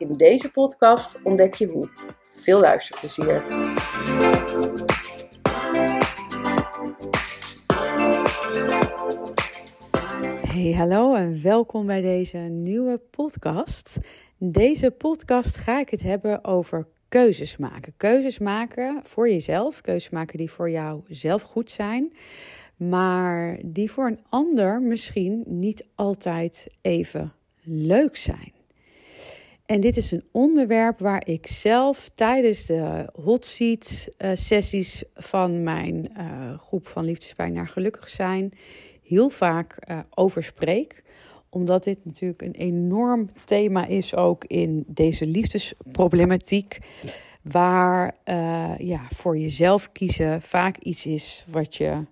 In deze podcast ontdek je hoe. Veel luisterplezier. Hey, hallo en welkom bij deze nieuwe podcast. In deze podcast ga ik het hebben over keuzes maken. Keuzes maken voor jezelf, keuzes maken die voor jou zelf goed zijn, maar die voor een ander misschien niet altijd even leuk zijn. En dit is een onderwerp waar ik zelf tijdens de hot seat uh, sessies van mijn uh, groep van liefdespijn naar gelukkig zijn heel vaak uh, over spreek. Omdat dit natuurlijk een enorm thema is ook in deze liefdesproblematiek. Waar ja, voor jezelf kiezen vaak iets is wat je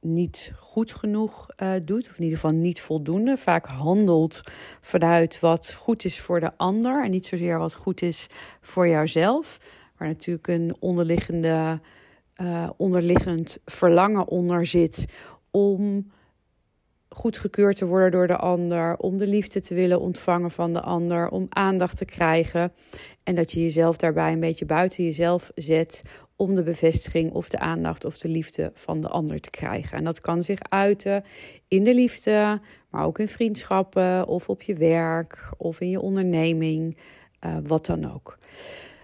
niet goed genoeg uh, doet, of in ieder geval niet voldoende. Vaak handelt vanuit wat goed is voor de ander en niet zozeer wat goed is voor jouzelf. Waar natuurlijk een onderliggende, uh, onderliggend verlangen onder zit om goedgekeurd te worden door de ander, om de liefde te willen ontvangen van de ander, om aandacht te krijgen. En dat je jezelf daarbij een beetje buiten jezelf zet om de bevestiging of de aandacht of de liefde van de ander te krijgen. En dat kan zich uiten in de liefde, maar ook in vriendschappen of op je werk of in je onderneming, uh, wat dan ook.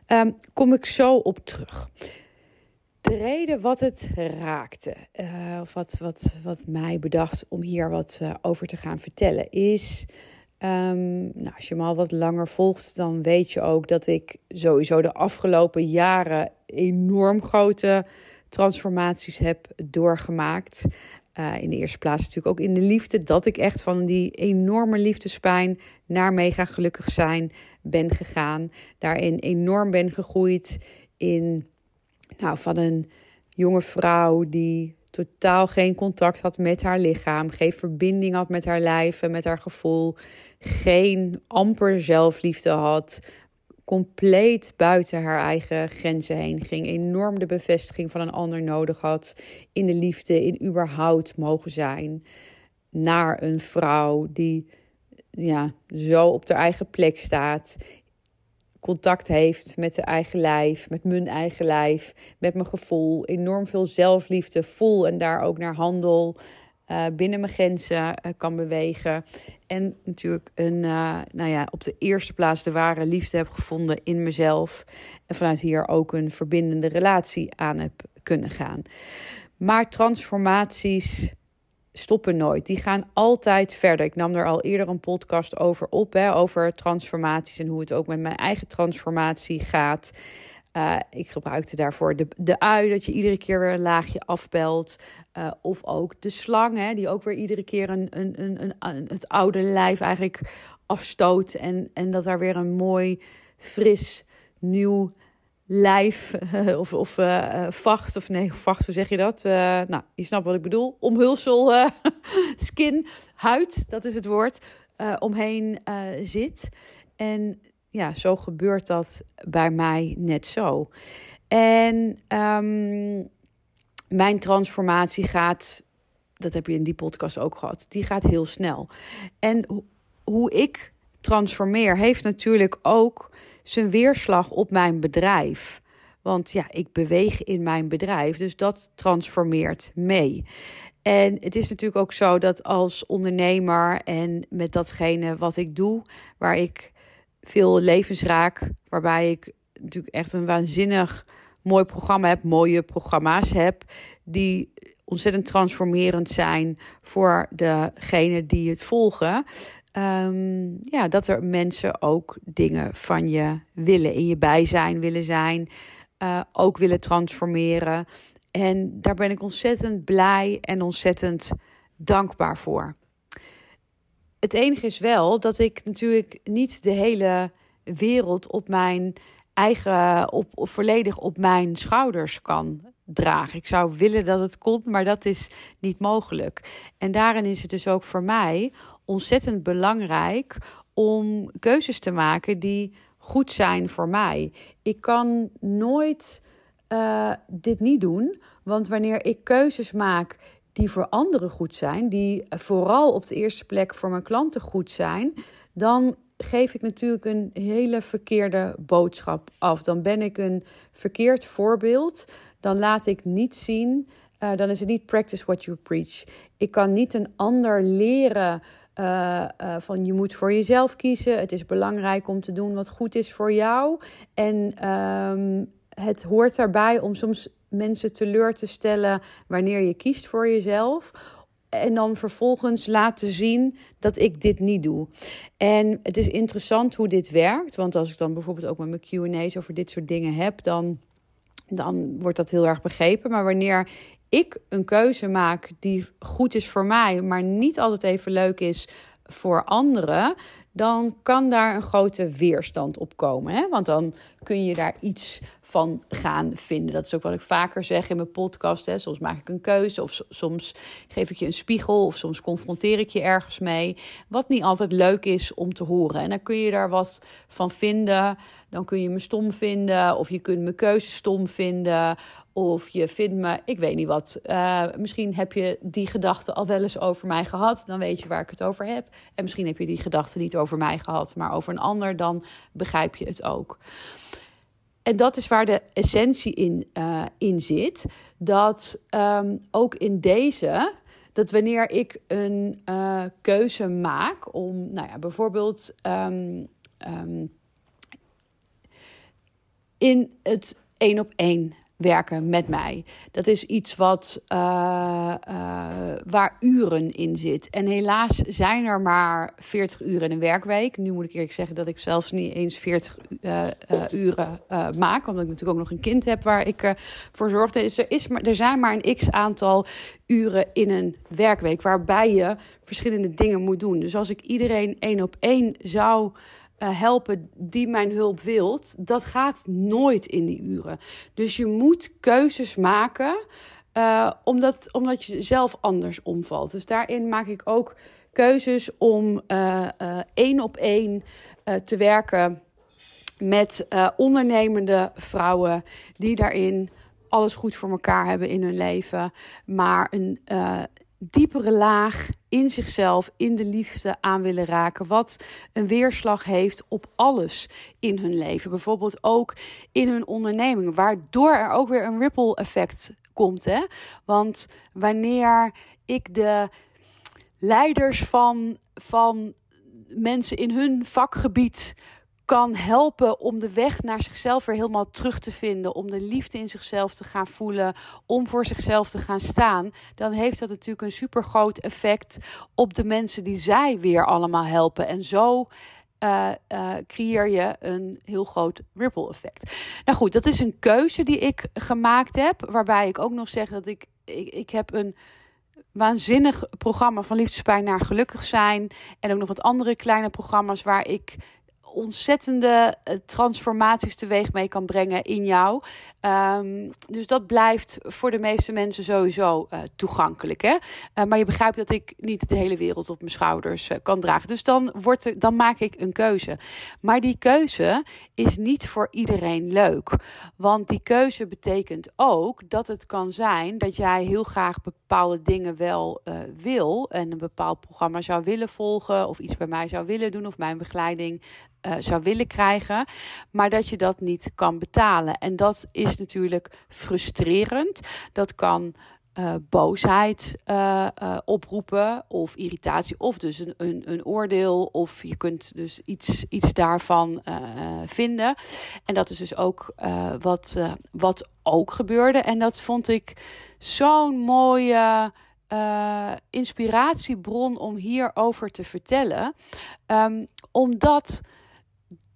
Um, kom ik zo op terug. De reden wat het raakte, uh, of wat, wat, wat mij bedacht om hier wat uh, over te gaan vertellen, is Um, nou, als je me al wat langer volgt, dan weet je ook dat ik sowieso de afgelopen jaren enorm grote transformaties heb doorgemaakt. Uh, in de eerste plaats natuurlijk ook in de liefde. Dat ik echt van die enorme liefdespijn naar mega gelukkig zijn ben gegaan. Daarin enorm ben gegroeid in nou, van een jonge vrouw die totaal geen contact had met haar lichaam, geen verbinding had met haar lijf en met haar gevoel, geen amper zelfliefde had, compleet buiten haar eigen grenzen heen ging, enorm de bevestiging van een ander nodig had in de liefde, in überhaupt mogen zijn, naar een vrouw die ja, zo op haar eigen plek staat, contact heeft met de eigen lijf, met mijn eigen lijf, met mijn gevoel, enorm veel zelfliefde voel en daar ook naar handel. Uh, binnen mijn grenzen uh, kan bewegen. En natuurlijk een, uh, nou ja, op de eerste plaats de ware liefde heb gevonden in mezelf. En vanuit hier ook een verbindende relatie aan heb kunnen gaan. Maar transformaties stoppen nooit. Die gaan altijd verder. Ik nam er al eerder een podcast over op, hè, over transformaties en hoe het ook met mijn eigen transformatie gaat. Uh, ik gebruikte daarvoor de, de ui, dat je iedere keer weer een laagje afpelt. Uh, of ook de slang, hè, die ook weer iedere keer een, een, een, een, het oude lijf eigenlijk afstoot. En, en dat daar weer een mooi, fris, nieuw lijf of, of uh, vacht, of nee, vacht, hoe zeg je dat? Uh, nou, je snapt wat ik bedoel. Omhulsel, skin, huid, dat is het woord, omheen zit. En ja, zo gebeurt dat bij mij net zo. En um, mijn transformatie gaat, dat heb je in die podcast ook gehad, die gaat heel snel. En hoe ik transformeer heeft natuurlijk ook zijn weerslag op mijn bedrijf. Want ja, ik beweeg in mijn bedrijf, dus dat transformeert mee. En het is natuurlijk ook zo dat als ondernemer en met datgene wat ik doe, waar ik veel levens raak, waarbij ik natuurlijk echt een waanzinnig mooi programma heb, mooie programma's heb, die ontzettend transformerend zijn voor degene die het volgen. Um, ja, dat er mensen ook dingen van je willen, in je bijzijn willen zijn, uh, ook willen transformeren. En daar ben ik ontzettend blij en ontzettend dankbaar voor. Het enige is wel dat ik natuurlijk niet de hele wereld op mijn eigen op, volledig op mijn schouders kan dragen. Ik zou willen dat het komt, maar dat is niet mogelijk. En daarin is het dus ook voor mij ontzettend belangrijk om keuzes te maken die goed zijn voor mij. Ik kan nooit uh, dit niet doen, want wanneer ik keuzes maak die voor anderen goed zijn, die vooral op de eerste plek voor mijn klanten goed zijn, dan geef ik natuurlijk een hele verkeerde boodschap af. Dan ben ik een verkeerd voorbeeld. Dan laat ik niet zien. Uh, dan is het niet practice what you preach. Ik kan niet een ander leren. Uh, uh, van je moet voor jezelf kiezen. Het is belangrijk om te doen wat goed is voor jou. En um, het hoort daarbij om soms mensen teleur te stellen wanneer je kiest voor jezelf. En dan vervolgens laten zien dat ik dit niet doe. En het is interessant hoe dit werkt. Want als ik dan bijvoorbeeld ook met mijn QA's over dit soort dingen heb, dan, dan wordt dat heel erg begrepen. Maar wanneer ik een keuze maak die goed is voor mij, maar niet altijd even leuk is voor anderen, dan kan daar een grote weerstand op komen. Hè? Want dan kun je daar iets van gaan vinden. Dat is ook wat ik vaker zeg in mijn podcast. Hè. Soms maak ik een keuze, of soms geef ik je een spiegel, of soms confronteer ik je ergens mee. Wat niet altijd leuk is om te horen. En dan kun je daar wat van vinden. Dan kun je me stom vinden, of je kunt mijn keuze stom vinden. Of je vindt me, ik weet niet wat. Uh, misschien heb je die gedachte al wel eens over mij gehad. Dan weet je waar ik het over heb. En misschien heb je die gedachte niet over mij gehad, maar over een ander. Dan begrijp je het ook. En dat is waar de essentie in, uh, in zit. Dat um, ook in deze, dat wanneer ik een uh, keuze maak om, nou ja, bijvoorbeeld um, um, in het één op één werken met mij. Dat is iets wat, uh, uh, waar uren in zit. En helaas zijn er maar 40 uren in een werkweek. Nu moet ik eerlijk zeggen dat ik zelfs niet eens 40 uh, uren maak. Omdat ik natuurlijk ook nog een kind heb waar ik voor zorg. Er, is maar, er zijn maar een x aantal uren in een werkweek. Waarbij je verschillende dingen moet doen. Dus als ik iedereen één op één zou uh, helpen die mijn hulp wilt, dat gaat nooit in die uren. Dus je moet keuzes maken, uh, omdat, omdat je zelf anders omvalt. Dus daarin maak ik ook keuzes om uh, één op één te werken met ondernemende vrouwen die daarin alles goed voor elkaar hebben in hun leven, maar een diepere laag in zichzelf, in de liefde aan willen raken. Wat een weerslag heeft op alles in hun leven. Bijvoorbeeld ook in hun onderneming. Waardoor er ook weer een ripple effect komt. Hè? Want wanneer ik de leiders van, van mensen in hun vakgebied kan helpen om de weg naar zichzelf weer helemaal terug te vinden, om de liefde in zichzelf te gaan voelen, om voor zichzelf te gaan staan, dan heeft dat natuurlijk een super groot effect op de mensen die zij weer allemaal helpen. En zo uh, uh, creëer je een heel groot ripple effect. Nou goed, dat is een keuze die ik gemaakt heb, waarbij ik ook nog zeg dat ik, ik, ik heb een waanzinnig programma van liefdespijn naar gelukkig zijn en ook nog wat andere kleine programma's waar ik ontzettende eh, transformaties teweeg mee kan brengen in jou. Um, dus dat blijft voor de meeste mensen sowieso uh, toegankelijk. Hè? Uh, maar je begrijpt dat ik niet de hele wereld op mijn schouders kan dragen. Dus dan, wordt er, dan maak ik een keuze. Maar die keuze is niet voor iedereen leuk. Want die keuze betekent ook dat het kan zijn dat jij heel graag bepaalde dingen wel wil. En een bepaald programma zou willen volgen. Of iets bij mij zou willen doen. Of mijn begeleiding uh, zou willen krijgen, maar dat je dat niet kan betalen. En dat is natuurlijk frustrerend. Dat kan uh, boosheid uh, oproepen of irritatie of dus een, een, een, oordeel of je kunt dus iets, iets daarvan vinden. En dat is dus ook wat, wat ook gebeurde en dat vond ik zo'n mooie inspiratiebron om hierover te vertellen. Um, omdat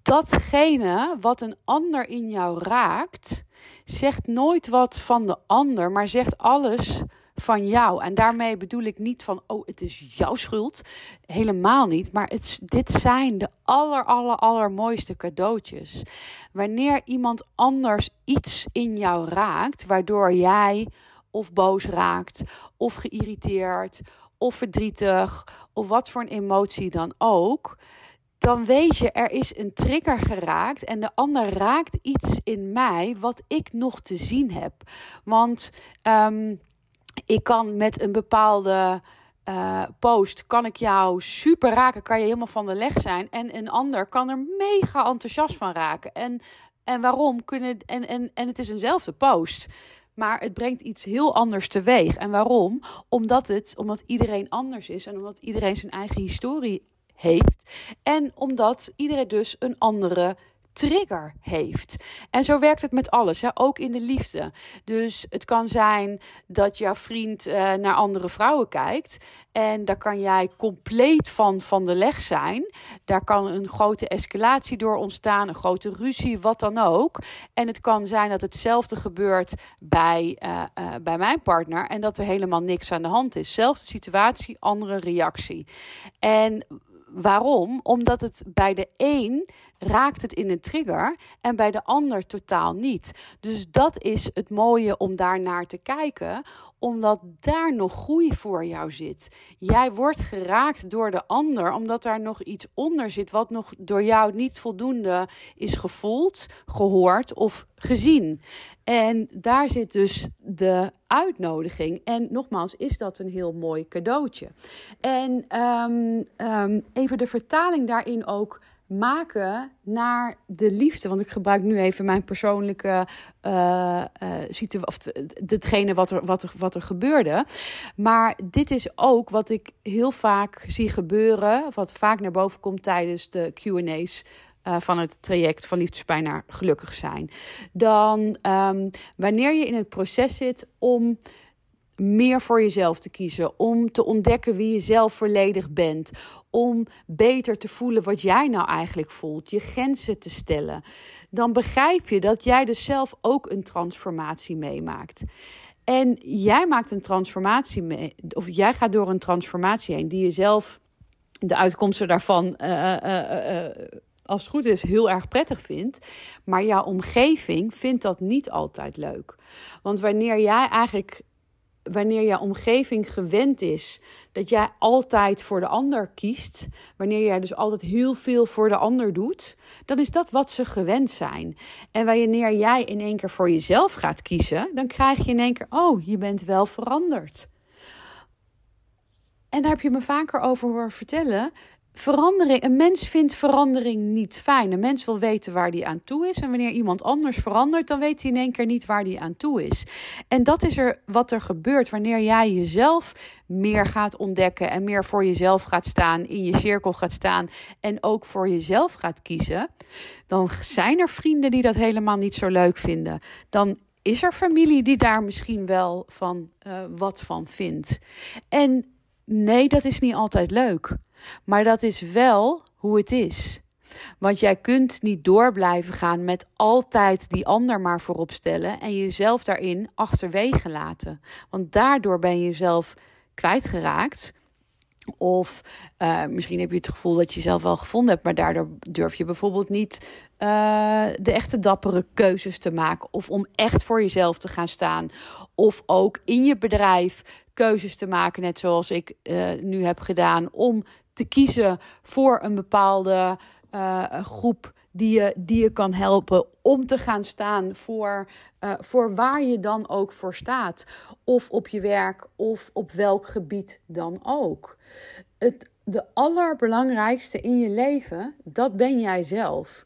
datgene wat een ander in jou raakt, zegt nooit wat van de ander, maar zegt alles van jou. En daarmee bedoel ik niet van, oh, het is jouw schuld. Helemaal niet. Maar het, dit zijn de aller, aller, allermooiste cadeautjes. Wanneer iemand anders iets in jou raakt, waardoor jij of boos raakt, of geïrriteerd, of verdrietig, of wat voor een emotie dan ook dan weet je, er is een trigger geraakt en de ander raakt iets in mij wat ik nog te zien heb. Want um, ik kan met een bepaalde uh, post, kan ik jou super raken, kan je helemaal van de leg zijn. En een ander kan er mega enthousiast van raken. En, en waarom? Kunnen, en, en, en het is eenzelfde post. Maar het brengt iets heel anders teweeg. En waarom? Omdat, het, omdat iedereen anders is en omdat iedereen zijn eigen historie heeft. En omdat iedereen dus een andere trigger heeft. En zo werkt het met alles, hè? ook in de liefde. Dus het kan zijn dat jouw vriend uh, naar andere vrouwen kijkt. En daar kan jij compleet van van de leg zijn. Daar kan een grote escalatie door ontstaan, een grote ruzie, wat dan ook. En het kan zijn dat hetzelfde gebeurt bij, uh, uh, bij mijn partner. En dat er helemaal niks aan de hand is. Zelfde situatie, andere reactie. En waarom? Omdat het bij de een raakt het in een trigger en bij de ander totaal niet. Dus dat is het mooie om daar naar te kijken, omdat daar nog groei voor jou zit. Jij wordt geraakt door de ander, omdat daar nog iets onder zit wat nog door jou niet voldoende is gevoeld, gehoord of gezien. En daar zit dus de uitnodiging. En nogmaals, is dat een heel mooi cadeautje. En um, um, even de vertaling daarin ook maken naar de liefde. Want ik gebruik nu even mijn persoonlijke uh, uh, situatie, of hetgene wat er, wat, er, wat er gebeurde. Maar dit is ook wat ik heel vaak zie gebeuren, wat vaak naar boven komt tijdens de QA's. Uh, van het traject van liefdespijn naar gelukkig zijn. Dan um, wanneer je in het proces zit om meer voor jezelf te kiezen, om te ontdekken wie je zelf volledig bent, om beter te voelen wat jij nou eigenlijk voelt, je grenzen te stellen, dan begrijp je dat jij dus zelf ook een transformatie meemaakt. En jij maakt een transformatie mee, of jij gaat door een transformatie heen die je zelf, de uitkomsten daarvan, uh, uh, uh, als het goed is, heel erg prettig vindt. Maar jouw omgeving vindt dat niet altijd leuk. Want wanneer jij eigenlijk wanneer je omgeving gewend is dat jij altijd voor de ander kiest, wanneer jij dus altijd heel veel voor de ander doet, dan is dat wat ze gewend zijn. En wanneer jij in één keer voor jezelf gaat kiezen, dan krijg je in één keer, oh, je bent wel veranderd. En daar heb je me vaker over horen vertellen verandering, een mens vindt verandering niet fijn. Een mens wil weten waar die aan toe is. En wanneer iemand anders verandert, dan weet hij in één keer niet waar die aan toe is. En dat is er wat er gebeurt wanneer jij jezelf meer gaat ontdekken en meer voor jezelf gaat staan, in je cirkel gaat staan en ook voor jezelf gaat kiezen. Dan zijn er vrienden die dat helemaal niet zo leuk vinden. Dan is er familie die daar misschien wel van uh, wat van vindt. En nee, dat is niet altijd leuk. Maar dat is wel hoe het is. Want jij kunt niet door blijven gaan met altijd die ander maar voorop stellen en jezelf daarin achterwege laten. Want daardoor ben je jezelf kwijtgeraakt. Of uh, misschien heb je het gevoel dat je jezelf wel gevonden hebt, maar daardoor durf je bijvoorbeeld niet uh, de echte dappere keuzes te maken. Of om echt voor jezelf te gaan staan. Of ook in je bedrijf keuzes te maken, net zoals ik uh, nu heb gedaan, om te kiezen voor een bepaalde uh, groep die je, die je kan helpen om te gaan staan voor, uh, voor waar je dan ook voor staat. Of op je werk of op welk gebied dan ook. Het, de allerbelangrijkste in je leven, dat ben jij zelf.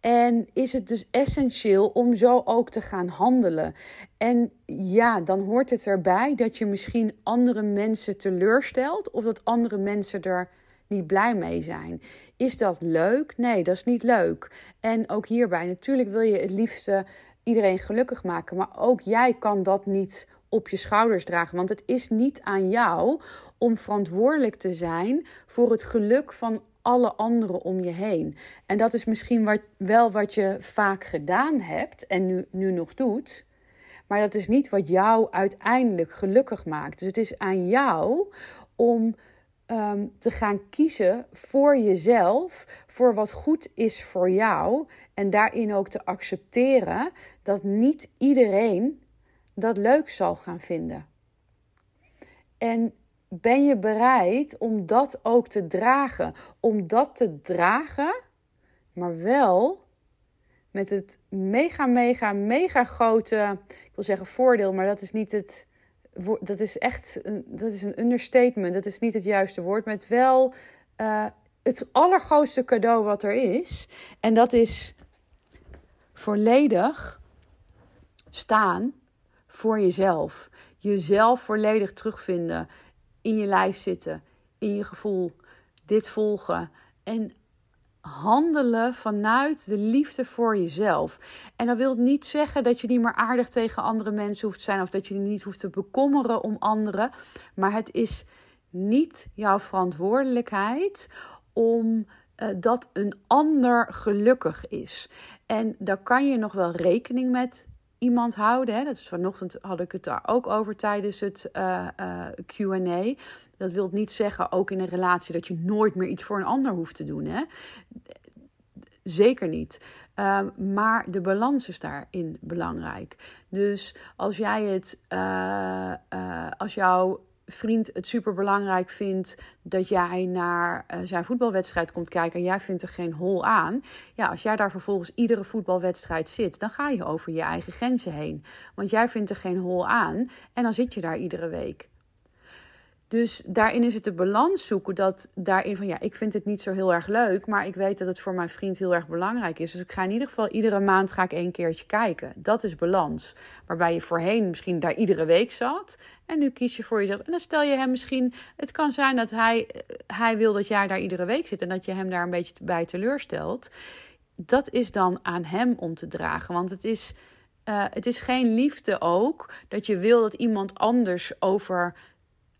En is het dus essentieel om zo ook te gaan handelen. En ja, dan hoort het erbij dat je misschien andere mensen teleurstelt of dat andere mensen er niet blij mee zijn. Is dat leuk? Nee, dat is niet leuk. En ook hierbij, natuurlijk wil je het liefste iedereen gelukkig maken, maar ook jij kan dat niet op je schouders dragen, want het is niet aan jou om verantwoordelijk te zijn voor het geluk van alle anderen om je heen. En dat is misschien wat, wel wat je vaak gedaan hebt en nu, nu nog doet. Maar dat is niet wat jou uiteindelijk gelukkig maakt. Dus het is aan jou om ehm, te gaan kiezen voor jezelf, voor wat goed is voor jou. En daarin ook te accepteren dat niet iedereen dat leuk zal gaan vinden. En ben je bereid om dat ook te dragen? Om dat te dragen, maar wel met het mega, mega, mega grote, ik wil zeggen voordeel, maar dat is niet het, dat is echt, dat is een understatement, dat is niet het juiste woord, met wel uh, het allergrootste cadeau wat er is. En dat is volledig staan voor jezelf. Jezelf volledig terugvinden in je lijf zitten, in je gevoel, dit volgen en handelen vanuit de liefde voor jezelf. En dat wil niet zeggen dat je niet meer aardig tegen andere mensen hoeft te zijn of dat je niet hoeft te bekommeren om anderen, maar het is niet jouw verantwoordelijkheid om uh, dat een ander gelukkig is. En daar kan je nog wel rekening met iemand houden. Hè? Dat is vanochtend had ik het daar ook over tijdens het uh, uh, QA. Dat wil niet zeggen, ook in een relatie, dat je nooit meer iets voor een ander hoeft te doen. Hè? Zeker niet. Um, maar de balans is daarin belangrijk. Dus als jij het, uh, als jouw vriend het super belangrijk vindt dat jij naar uh, zijn voetbalwedstrijd komt kijken en jij vindt er geen hol aan. Ja, als jij daar vervolgens iedere voetbalwedstrijd zit, dan ga je over je eigen grenzen heen. Want jij vindt er geen hol aan en dan zit je daar iedere week. Dus daarin is het de balans zoeken dat daarin van ja, ik vind het niet zo heel erg leuk, maar ik weet dat het voor mijn vriend heel erg belangrijk is. Dus ik ga in ieder geval iedere maand ga ik één keertje kijken. Dat is balans. Waarbij je voorheen misschien daar iedere week zat en nu kies je voor jezelf. En dan stel je hem misschien, het kan zijn dat hij, hij wil dat jij daar iedere week zit en dat je hem daar een beetje bij teleurstelt. Dat is dan aan hem om te dragen, want het is. Uh, het is geen liefde ook dat je wil dat iemand anders over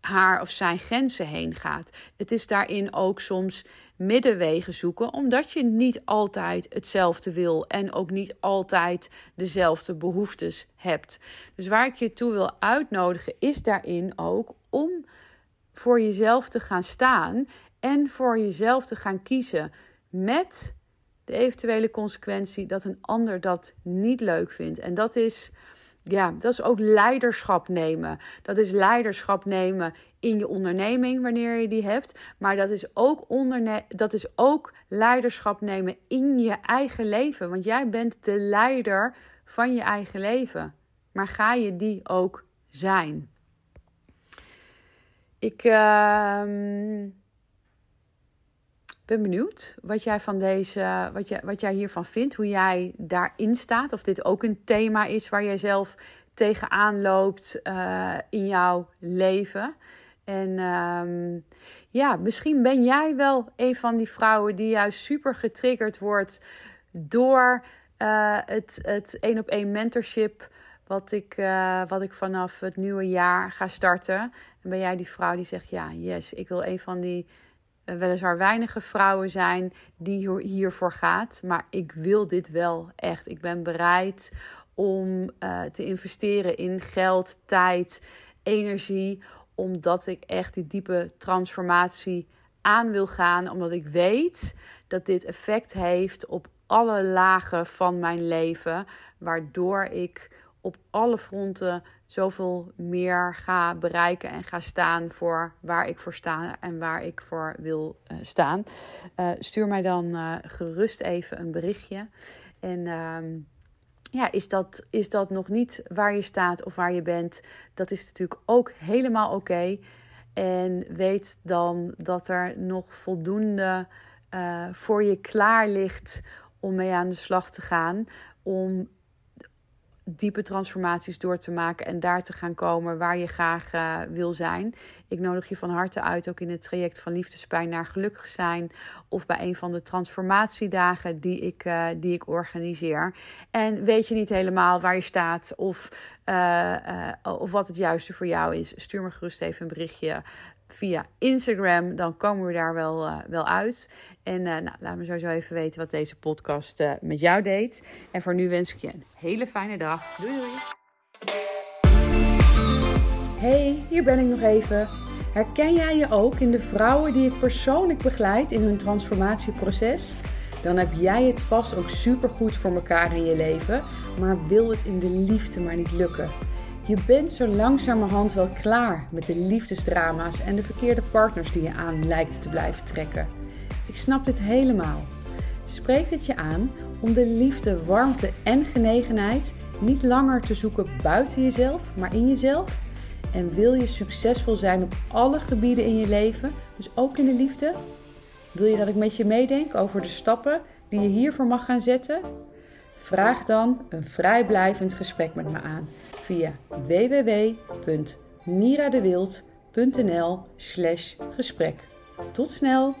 haar of zijn grenzen heen gaat. Het is daarin ook soms middenwegen zoeken, omdat je niet altijd hetzelfde wil en ook niet altijd dezelfde behoeftes hebt. Dus waar ik je toe wil uitnodigen, is daarin ook om voor jezelf te gaan staan en voor jezelf te gaan kiezen met de eventuele consequentie dat een ander dat niet leuk vindt. En dat is ja, dat is ook leiderschap nemen. Dat is leiderschap nemen in je onderneming wanneer je die hebt. Maar dat is ook, onderne dat is ook leiderschap nemen in je eigen leven. Want jij bent de leider van je eigen leven. Maar ga je die ook zijn? Ik. Uh, ben benieuwd wat jij van deze, wat jij, wat jij hiervan vindt, hoe jij daarin staat. Of dit ook een thema is waar jij zelf tegenaan loopt uh, in jouw leven. En um, ja, misschien ben jij wel een van die vrouwen die juist super getriggerd wordt door uh, het, het één op één mentorship. Wat ik, uh, wat ik vanaf het nieuwe jaar ga starten. En ben jij die vrouw die zegt: Ja, yes, ik wil een van die weliswaar weinige vrouwen zijn die hiervoor gaat. Maar ik wil dit wel echt. Ik ben bereid om uh, te investeren in geld, tijd, energie. Omdat ik echt die diepe transformatie aan wil gaan. Omdat ik weet dat dit effect heeft op alle lagen van mijn leven. Waardoor ik op alle fronten zoveel meer ga bereiken en ga staan voor waar ik voor sta en waar ik voor wil uh, staan. Uh, stuur mij dan uh, gerust even een berichtje. En ehm, ja, is dat, is dat nog niet waar je staat of waar je bent? Dat is natuurlijk ook helemaal oké. En weet dan dat er nog voldoende voor je klaar ligt om mee aan de slag te gaan. Om diepe transformaties door te maken en daar te gaan komen waar je graag uh, wil zijn. Ik nodig je van harte uit ook in het traject van liefdespijn naar gelukkig zijn of bij een van de transformatiedagen die ik, uh, die ik organiseer. En weet je niet helemaal waar je staat of, uh, of wat het juiste voor jou is, stuur me gerust even een berichtje via Instagram. Dan komen we daar wel, uh, wel uit. En uh, nou, laat me sowieso even weten wat deze podcast uh, met jou deed. En voor nu wens ik je een hele fijne dag. Doei doei! Hey, hier ben ik nog even. Herken jij je ook in de vrouwen die ik persoonlijk begeleid in hun transformatieproces? Dan heb jij het vast ook supergoed voor elkaar in je leven, maar wil het in de liefde maar niet lukken. Je bent zo langzamerhand wel klaar met de liefdesdrama's en de verkeerde partners die je aan lijkt te blijven trekken. Ik snap dit helemaal. Spreek het je aan om de liefde, warmte en genegenheid niet langer te zoeken buiten jezelf, maar in jezelf? En wil je succesvol zijn op alle gebieden in je leven, dus ook in de liefde? Wil je dat ik met je meedenk over de stappen die je hiervoor mag gaan zetten? Vraag dan een vrijblijvend gesprek met me aan via www.miradewild.nl/gesprek. Tot snel!